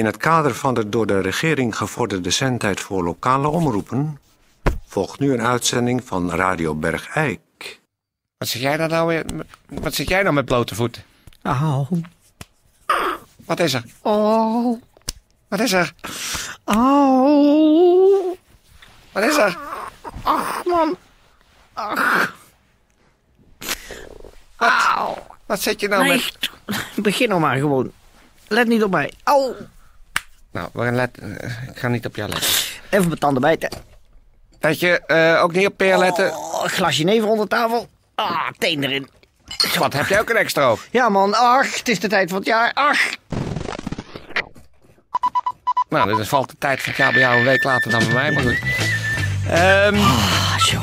In het kader van de door de regering gevorderde zendtijd voor lokale omroepen volgt nu een uitzending van Radio Bergijk. Wat zeg jij daar nou weer? Wat zit jij nou met blote voeten? Auw. Wat is er? Oh. Wat is er? Auw. Wat is er? Ach, man. Ach. Auw. Wat zit je nou Nee, met... begin nou maar gewoon. Let niet op mij. Auw. Nou, we gaan let... eh, ik ga niet op jou letten. Even mijn tanden bijten. Dat je eh, ook niet op peer letten. Oh, een glasje never onder tafel. Ah, teen erin. Wat, heb jij ook een extra oog? Ja, man. Ach, het is de tijd van het jaar. Ach. Nou, dus valt de tijd van het jaar bij jou een week later dan bij mij, maar goed. Ehm, Ah, zo.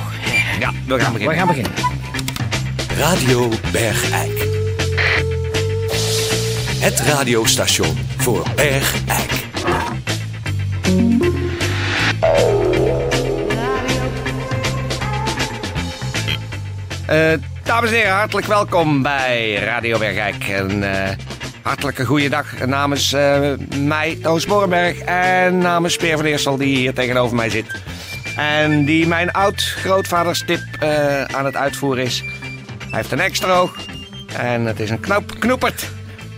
ja, we gaan We beginnen. gaan beginnen. Radio Bergijk. Het radiostation voor Bergijk. Eh, dames en heren, hartelijk welkom bij Radio Bergijk. En eh, hartelijke goeiedag namens eh, mij, Toos Borrenberg, en namens Peer van Eersel, die hier tegenover mij zit. En die mijn oud-grootvaders tip eh, aan het uitvoeren is. Hij heeft een extra oog en het is een knop knoepert.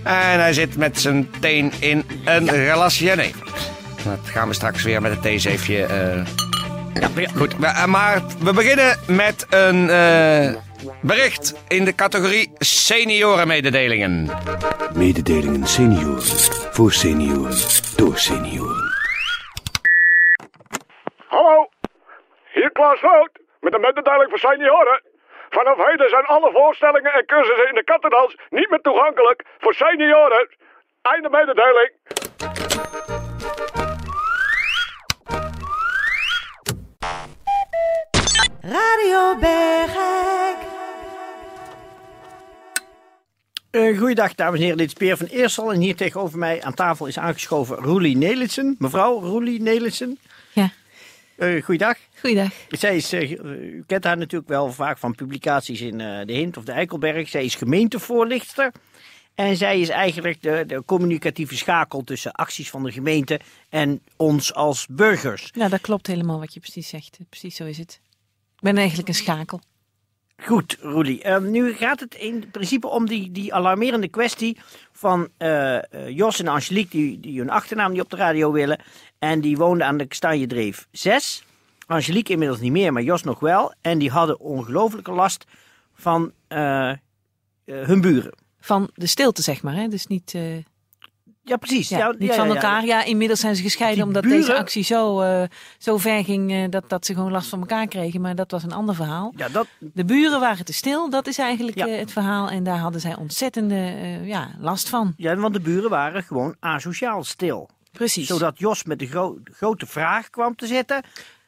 En hij zit met zijn teen in een glas jenever. Dat gaan we straks weer met het theezeefje eh, Goed, we- eh, maar we beginnen met een eh, bericht in de categorie seniorenmededelingen. Mededelingen senioren. Voor senioren. Door senioren. Hallo, hier Klaas Rood met een mededeling voor senioren. Vanaf heden zijn alle voorstellingen en cursussen in de kattendans niet meer toegankelijk voor senioren. Einde mededeling. Bergijk. Uh, goeiedag, dames en heren. Dit is Peer van Eersel. En hier tegenover mij aan tafel is aangeschoven Roelie Nelissen. Mevrouw Roelie Nelissen. Ja. Uh, goeiedag. Goeiedag. Zij is, eh, u kent haar natuurlijk wel vaak van publicaties in eh, de Hint of de Eikelberg. Zij is gemeentevoorlichter. En zij is eigenlijk de, de communicatieve schakel tussen acties van de gemeente en ons als burgers. Nou, dat klopt helemaal wat je precies zegt. Precies zo is het. Ik ben eigenlijk een schakel. Goed, Roelie. Ehm, nu gaat het in principe om die, die alarmerende kwestie van eh, eh, Jos en Angelique, die, die hun achternaam niet op de radio willen. En die woonden aan de Kastanjedreef 6. Angelique inmiddels niet meer, maar Jos nog wel. En die hadden ongelooflijke last van eh, hun buren. Van de stilte, zeg maar. Hè? Dus niet, Ja, precies. ja, Ja, niet ja, van elkaar. Ja, inmiddels zijn ze gescheiden Die omdat buren- deze actie zo, eh, zo ver ging eh, dat, dat ze gewoon last van elkaar kregen. Maar dat was een ander verhaal. Ja, dat, De buren waren te stil, dat is eigenlijk eh, het verhaal. En daar hadden zij ontzettende ja, last van. ja, want de buren waren gewoon asociaal stil. Precies. Zodat Jos met de gro- grote vraag kwam te zetten.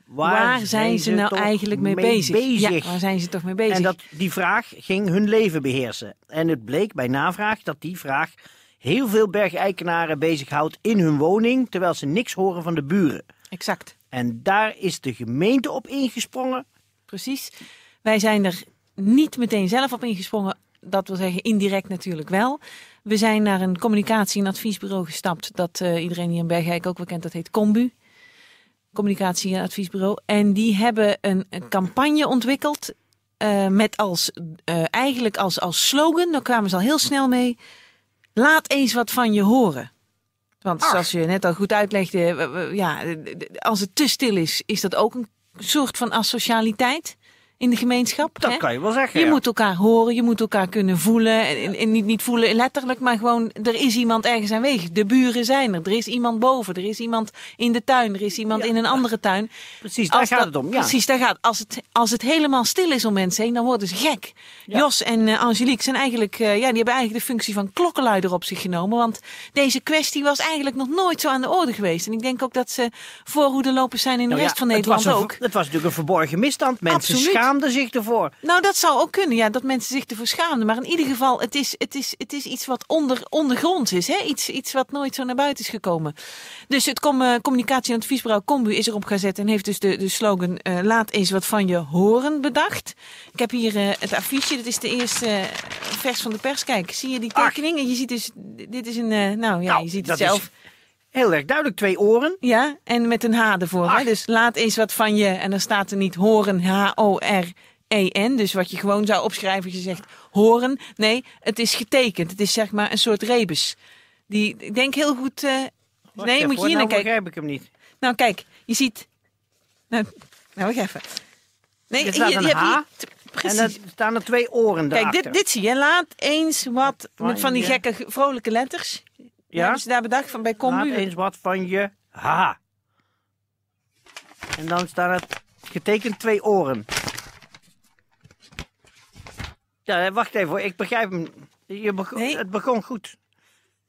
Waar, Waar zijn ze nou eigenlijk mee, bezig? Ja, waar zijn ze toch mee bezig? En dat, die vraag ging hun leven beheersen. En het bleek bij navraag dat die vraag heel veel bergeikenaren bezighoudt in hun woning, terwijl ze niks horen van de buren. Exact. En daar is de gemeente op ingesprongen. Precies. Wij zijn er niet meteen zelf op ingesprongen. Dat wil zeggen, indirect natuurlijk wel. We zijn naar een communicatie- en adviesbureau gestapt. Dat eh, iedereen hier in Bergijk ook wel kent. Dat heet Combu. Communicatie- en adviesbureau. En die hebben een, een campagne ontwikkeld. eh, met als, eh, eigenlijk als, als slogan, daar kwamen ze al heel snel mee. Laat eens wat van je horen. Want zoals je net al goed uitlegde, ja, als het te stil is, is dat ook een soort van asocialiteit in de gemeenschap. Dat hè? kan je wel zeggen. Je ja. moet elkaar horen, je moet elkaar kunnen voelen. En, en- niet, niet voelen letterlijk, maar gewoon, er is iemand ergens aanwezig. De buren zijn er, er is iemand boven, er is iemand in de tuin, er is iemand Ja. in een andere tuin. Precies, daar Als gaat dat- het om. Ja. Precies, daar gaat als het. Als het helemaal stil is om mensen heen, dan worden ze gek. Jos en eh, Angelique zijn eigenlijk, eh, ja, die hebben eigenlijk de functie van klokkenluider op zich genomen. Want deze kwestie was eigenlijk nog nooit zo aan de orde geweest. En ik denk ook dat ze voorhoedelopers zijn in de Nou rest van het Nederland was een- ook. Het was natuurlijk een verborgen misstand. Mensen Absoluut. Schaamden zich ervoor. Nou, dat zou ook kunnen, ja, dat mensen zich ervoor schaamden. Maar in ieder geval, het is, het is, het is iets wat onder, ondergronds is. Hè? Iets, iets wat nooit zo naar buiten is gekomen. Dus het com, eh, communicatie- en adviesbureau Combu is erop gezet en heeft dus de, de slogan eh, Laat eens wat van je horen bedacht. Ik heb hier eh, het affiche, dit is de eerste vers van de pers. Kijk, zie je die tekening? En je ziet dus, dit is een, nou ja, Nou, je ziet dat het is zelf. Heel erg duidelijk, twee oren. Ja, en met een H ervoor. Hè? Dus laat eens wat van je. En dan staat er niet horen, H-O-R-E-N. Dus wat je gewoon zou opschrijven als je zegt horen. Nee, het is getekend. Het is zeg maar een soort rebus. Die, ik denk heel goed... eh, Wacht nee, moet je hier naar nou kijken. begrijp ik hem niet. Nou, kijk, je ziet... Nou, nou wacht even. Nee, je, je hebt H hier- t- En Precies. dan staan er twee oren Kijk, daarachter. dit, dit zie je. Laat eens wat Van met van die gekke vrolijke letters. Ja? Hebben ze daar bedacht van bij Laat Combu? eens wat van je H. En dan staan er getekend twee oren. Ja, wacht even hoor. Ik begrijp hem. Je Nee. Het begon goed.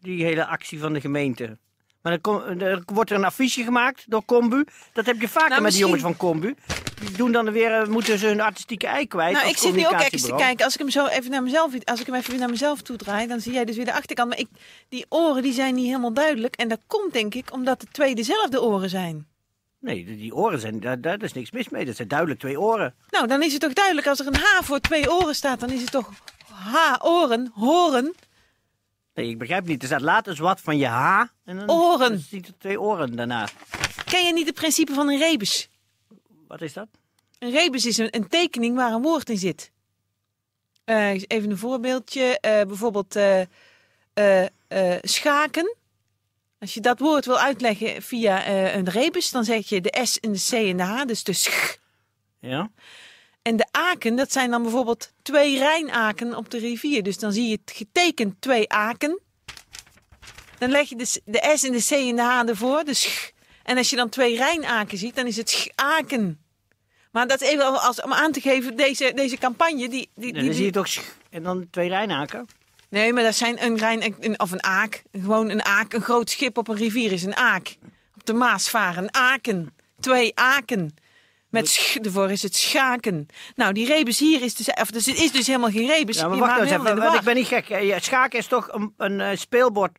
Die hele actie van de gemeente. Maar er, kom- er wordt er een affiche gemaakt door Combu. Dat heb je vaker Nou, met die jongens van Combu. Die doen dan weer, eh, moeten ze hun artistieke ei kwijt. Nou, als ik zit nu ook even te kijken. Als ik hem zo even naar mezelf, als ik hem even weer naar mezelf toe draai, dan zie jij dus weer de achterkant. Maar ik, die oren die zijn niet helemaal duidelijk. En dat komt denk ik omdat de twee dezelfde oren zijn. Nee, die die oren zijn, daar, daar is niks mis mee. Dat zijn duidelijk twee oren. Nou, dan is het toch duidelijk als er een H voor twee oren staat, dan is het toch H-oren, horen. Nee, ik begrijp niet. Er staat laat eens wat van je H. En dan Oren. dan ziet er twee oren daarna. Ken je niet het principe van een rebus? Wat is dat? Een rebus is een, een tekening waar een woord in zit. Eh, even een voorbeeldje. Eh, bijvoorbeeld eh, schaken. Als je dat woord wil uitleggen via een rebus, dan zeg je de S en de C en de H, dus de sch. Ja? En de aken, dat zijn dan bijvoorbeeld twee Rijnaken op de rivier. Dus dan zie je het getekend twee aken. Dan leg je de, s- de S en de C en de H ervoor, de sch. En als je dan twee Rijnaken ziet, dan is het schaken. Maar dat is even als, om aan te geven, deze, deze campagne, die... die, die, dan zie je toch en dan twee rijnaken. Nee, maar dat zijn een Rijn, een- of een aak. Gewoon een aak, een groot schip op een rivier is een aak. Op de Maas varen, aken. Twee aken. Met sch ervoor is het schaken. Nou, die rebus hier is dus, of dus het is dus helemaal geen rebus. Ja, maar wacht nou eens even, want ik ben niet gek. Ja, Schaken is toch een, een eh, speelbord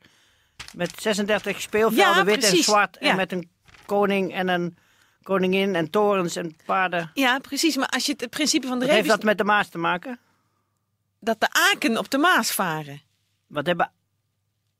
met 36 speelvelden, Ja, wit en zwart. Ja. En met een koning en een koningin en torens en paarden. Ja, precies. Maar als je het, principe van de Wat heeft dat met de Maas te maken? dat de aken op de Maas varen. Wat hebben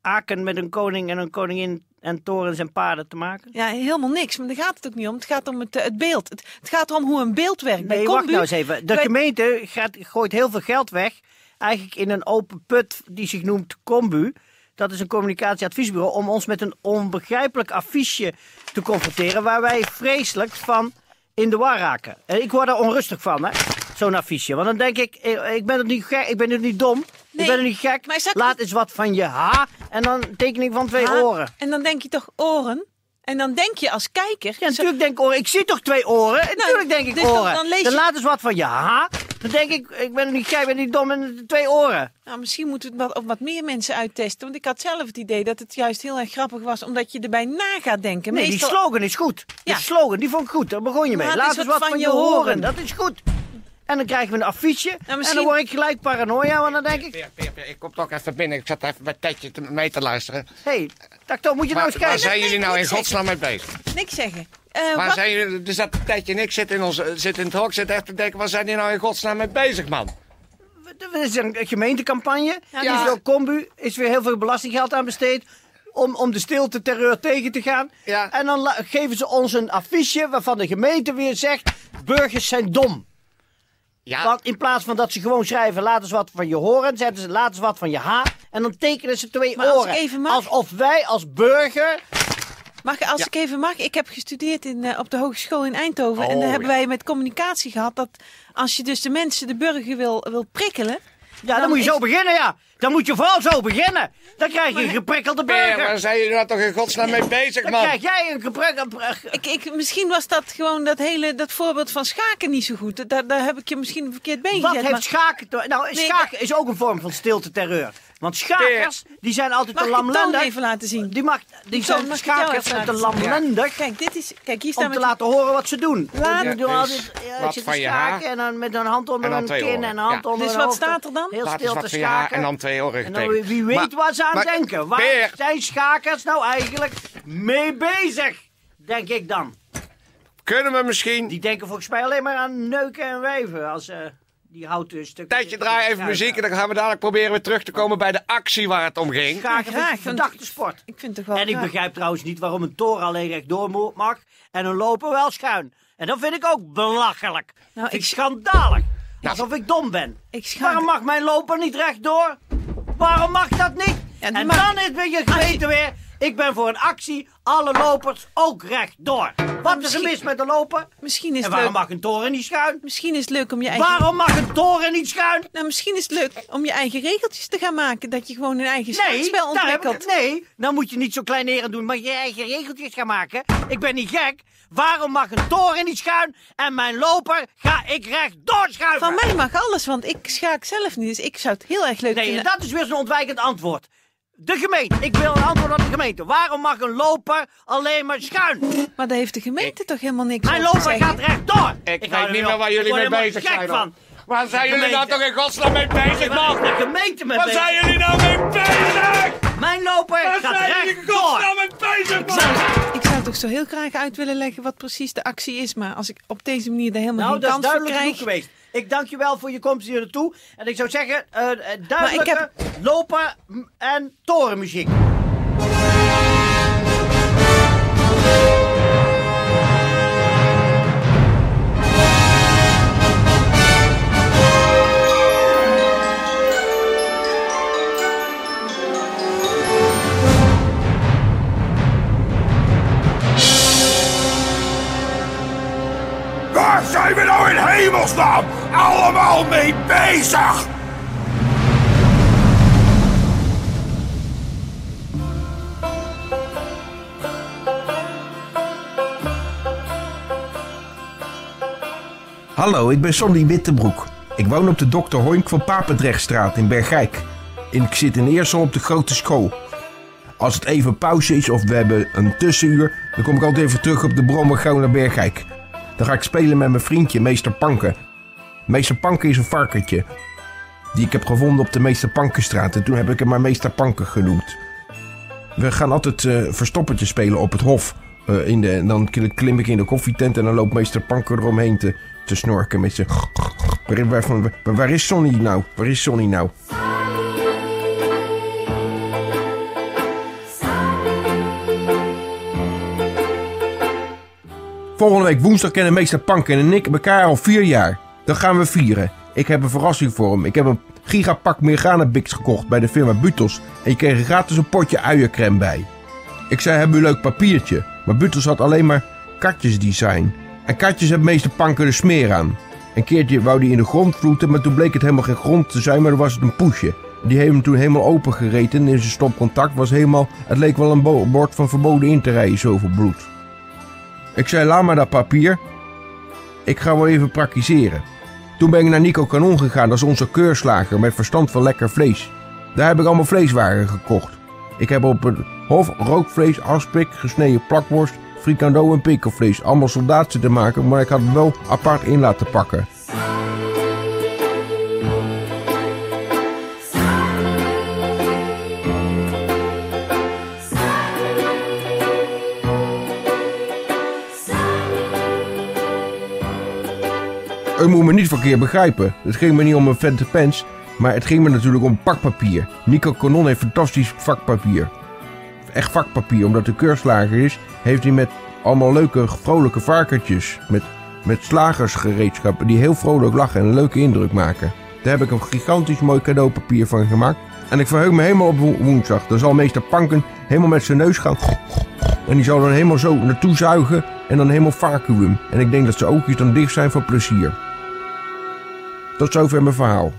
Aken met een koning en een koningin en torens en paarden te maken? Ja, helemaal niks. Maar daar gaat het ook niet om. Het gaat om het, het beeld. Het, het gaat om hoe een beeld werkt. Bij Nee, wacht nou eens even. De bij- gemeente gaat, gooit heel veel geld weg. Eigenlijk in een open put die zich noemt Combu. Dat is een communicatieadviesbureau. Om ons met een onbegrijpelijk affiche te confronteren. Waar wij vreselijk van in de war raken. En ik word er onrustig van, hè. Zo'n affiche. Want dan denk ik, eh, ik ben er niet gek, ik ben er niet dom. Nee, ik ben er niet gek. maar Laat eens wat van je H. En dan een tekening van twee oren. En dan denk je toch oren. En dan denk je als kijker... Ja, natuurlijk denk ik oren. Ik zie toch twee oren? En natuurlijk denk ik dus dan- oren. dan lees je- laat eens wat van je H. Dan denk ik, ik ben niet gek, ik ben niet dom en twee oren. Nou, misschien moeten we het wat, op wat meer mensen uittesten. Want ik had zelf het idee dat het juist heel erg grappig was. Omdat je erbij na gaat denken. Nee, Meestal- die slogan is goed. Ja. Die slogan, die vond ik goed. Daar begon je mee. Laat eens wat van je horen. Dat is goed. En dan krijgen we een affiche. En Nou, misschien- dan word ik gelijk paranoia, want dan denk ik... Peer, Peer, Peer, ik kom toch even binnen. Ik zat even bij Tetje te- mee te luisteren. Hé, hey, Takto, moet je nou Waar, eens waar kijken. zijn jullie nou in godsnaam mee bezig? Niks zeggen. Eh, Waar wat- zijn jullie, er zat Tetje en ik zitten in, ons, eh, zitten in het hok, zitten echt te denken, waar zijn die nou in godsnaam mee bezig, man? Er is een gemeentecampagne. Ja, Ja. dus- Is door Combu is weer heel veel belastinggeld aan besteed. Om, om de stilte terreur tegen te gaan. Ja. En dan geven ze ons een affiche waarvan de gemeente weer zegt... burgers zijn dom. Ja, Want in plaats van dat ze gewoon schrijven, laat eens wat van je horen, zetten ze laat eens wat van je H. En dan tekenen ze twee Maar als oren. ik even mag- Alsof wij als burger. Mag, als ik even mag, ik heb gestudeerd in, eh, op de hogeschool in Eindhoven. en Oh, daar hebben ja. wij met communicatie gehad dat als je dus de mensen, de burger wil, wil prikkelen. Ja, dan, moet je is- zo beginnen, ja. Dan moet je vooral zo beginnen. Dan krijg je een geprikkelde Peer, waar burger. zijn jullie nou toch in godsnaam mee bezig, Dan man? krijg jij een geprikkelde... Ik, ik, misschien was dat gewoon dat hele dat voorbeeld van schaken niet zo goed. Daar, daar heb ik je misschien een verkeerd been Wat gezet. heeft maar- schaken. Nou, Nee, schaken is ook een vorm van stilte terreur. Want schakers, die zijn altijd Mag te lamlendig. even laten zien? Die, mag, die zijn mag schakers zijn te lamlendig. Kijk, dit is, kijk, hier staan Om we te laten horen wat ze doen. Laat- die doen Ja, altijd, ja, ik wat zit te van je schaken haar. en dan met een hand onder twee kin oren. en een hand Ja. onder Dus wat hoofd. staat er dan? Heel Laat stil wat te van je haar schaken. en dan twee oren En dan, getekend. wie weet Maar- waar ze aan maar- denken. Waar Peer, zijn schakers nou eigenlijk mee bezig? Denk ik dan. kunnen we misschien... Die denken volgens mij alleen maar aan neuken en wijven als ze die houten stukken. Tijdje draai even muziek en dan gaan we dadelijk proberen weer terug te komen bij de actie waar het om ging. Graag, Ja, graag. Verdachte sport. Ik vind het wel En ik graag. begrijp trouwens niet waarom een toren alleen rechtdoor mag en een loper wel schuin. En dat vind ik ook belachelijk. Nou, ik ik- schandalig. Alsof ik dom ben. Ik schaam- Waarom mag mijn loper niet rechtdoor? Waarom mag dat niet? Ja, en mag- dan is bij je geweten weer... Ik ben voor een actie, alle lopers ook rechtdoor. Wat is er mis met de loper? Misschien is, En het waarom leuk, mag een toren niet schuin? misschien is het leuk om je eigen... Waarom mag een toren niet schuin? Nou, misschien is het leuk om je eigen regeltjes te gaan maken. Dat je gewoon een eigen Nee, daar heb ik- ontwikkelt. nee, dan moet je niet zo kleineren doen, maar je eigen regeltjes gaan maken. Ik ben niet gek. Waarom mag een toren niet schuin en mijn loper ga ik rechtdoor schuiven? Van mij mag alles, want ik schaak zelf niet. Dus ik zou het heel erg leuk Nee, vinden. dat is weer zo'n ontwijkend antwoord. De gemeente. Ik wil een antwoord aan de gemeente. Waarom mag een loper alleen maar schuin? Maar daar heeft de gemeente toch helemaal niks Mijn loper zeggen. gaat rechtdoor. Ik, hou weet niet op. meer waar Ik jullie mee bezig gek zijn. van. Waar zijn jullie nou toch in godsnaam mee bezig, Waar man? de gemeente mee Waar bezig? zijn jullie nou mee bezig? Mijn loper Waar gaat zijn jullie in rechtdoor. godsnaam mee bezig, Ik man? Toch zo heel graag uit willen leggen wat precies de actie is. Maar als ik op deze manier er helemaal Nou, geen dat is kans voor duidelijk genoeg krijg... geweest. Ik dank je wel voor je komst hier naartoe. En ik zou zeggen, ik duidelijke loper m- en torenmuziek. Allemaal mee bezig? Hallo, ik ben Sonny Wittebroek. Ik woon op de Dr. Hoink van Papendrechtstraat in Bergijk. Ik zit in Eersel op de grote school. Als het even pauze is of we hebben een tussenuur, dan kom ik altijd even terug op de brommer naar Bergijk. Dan ga ik spelen met mijn vriendje, meester Panken. Meester Panken is een varkentje. Die ik heb gevonden op de Meester Pankenstraat. En toen heb ik hem maar meester Panken genoemd. We gaan altijd eh verstoppertje spelen op het hof. Eh, in de, en dan klim- ik in de koffietent en dan loopt meester Panker eromheen te, te snorken met zijn... Waar, waar is Sonny nou? Waar is Sonny nou? Volgende week woensdag kennen meester Panken en ik elkaar al vier jaar. Dan gaan we vieren. Ik heb een verrassing voor hem. Ik heb een gigapak Meerganebix gekocht bij de firma Butos. En je kreeg gratis een potje uiencrème bij. Ik zei, hebben u leuk papiertje? Maar Butos had alleen maar katjesdesign. En katjes hebben meester Panken de smeer aan. Een keertje wou die in de grond vloeten, maar toen bleek het helemaal geen grond te zijn, maar dan was het een poesje. Die heeft hem toen helemaal opengereten en in zijn stopcontact was helemaal... Het leek wel een bo- bord van verboden in te rijden, zoveel bloed. Ik zei, laat maar dat papier. Ik ga wel even praktiseren. Toen ben ik naar Nico Kanon gegaan, dat is onze keurslager met verstand van lekker vlees. Daar heb ik allemaal vleeswaren gekocht. Ik heb op het hof rookvlees, aspik, gesneden plakworst, frikando en pikkelvlees. Allemaal soldaat zitten maken, maar ik had het wel apart in laten pakken. U moet me niet verkeerd begrijpen. Het ging me niet om een vette pens, maar het ging me natuurlijk om pakpapier. Nico Canon heeft fantastisch vakpapier. Echt vakpapier, omdat de keurslager is, heeft hij met allemaal leuke, vrolijke varkentjes. Met, met slagersgereedschappen die heel vrolijk lachen en een leuke indruk maken. Daar heb ik een gigantisch mooi cadeaupapier van gemaakt. En ik verheug me helemaal op wo- woensdag. Dan zal meester Panken helemaal met zijn neus gaan. En die zal dan helemaal zo naartoe zuigen en dan helemaal vacuüm. En ik denk dat zijn oogjes dan dicht zijn van plezier. Tot zover mijn verhaal.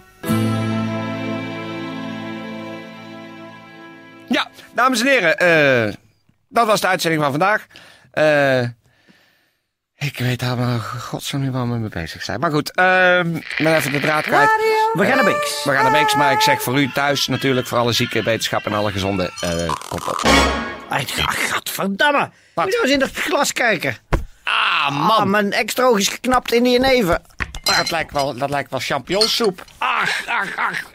Ja, dames en heren, eh, dat was de uitzending van vandaag. Eh, ik weet helemaal godsnaam niet waar we mee bezig zijn. Maar goed, ehm ben even de draad kwijt. We gaan naar Beeks. We gaan naar Beeks, maar ik zeg voor u thuis natuurlijk, voor alle zieke wetenschap en alle gezonde, eh komt op. Ach, gadverdamme. Wat? Moet je eens in het glas kijken. Ah, Ah, man, mijn extra oog is geknapt in die neven. Dat lijkt wel, dat lijkt wel champignonsoep. Ach, ach, ach.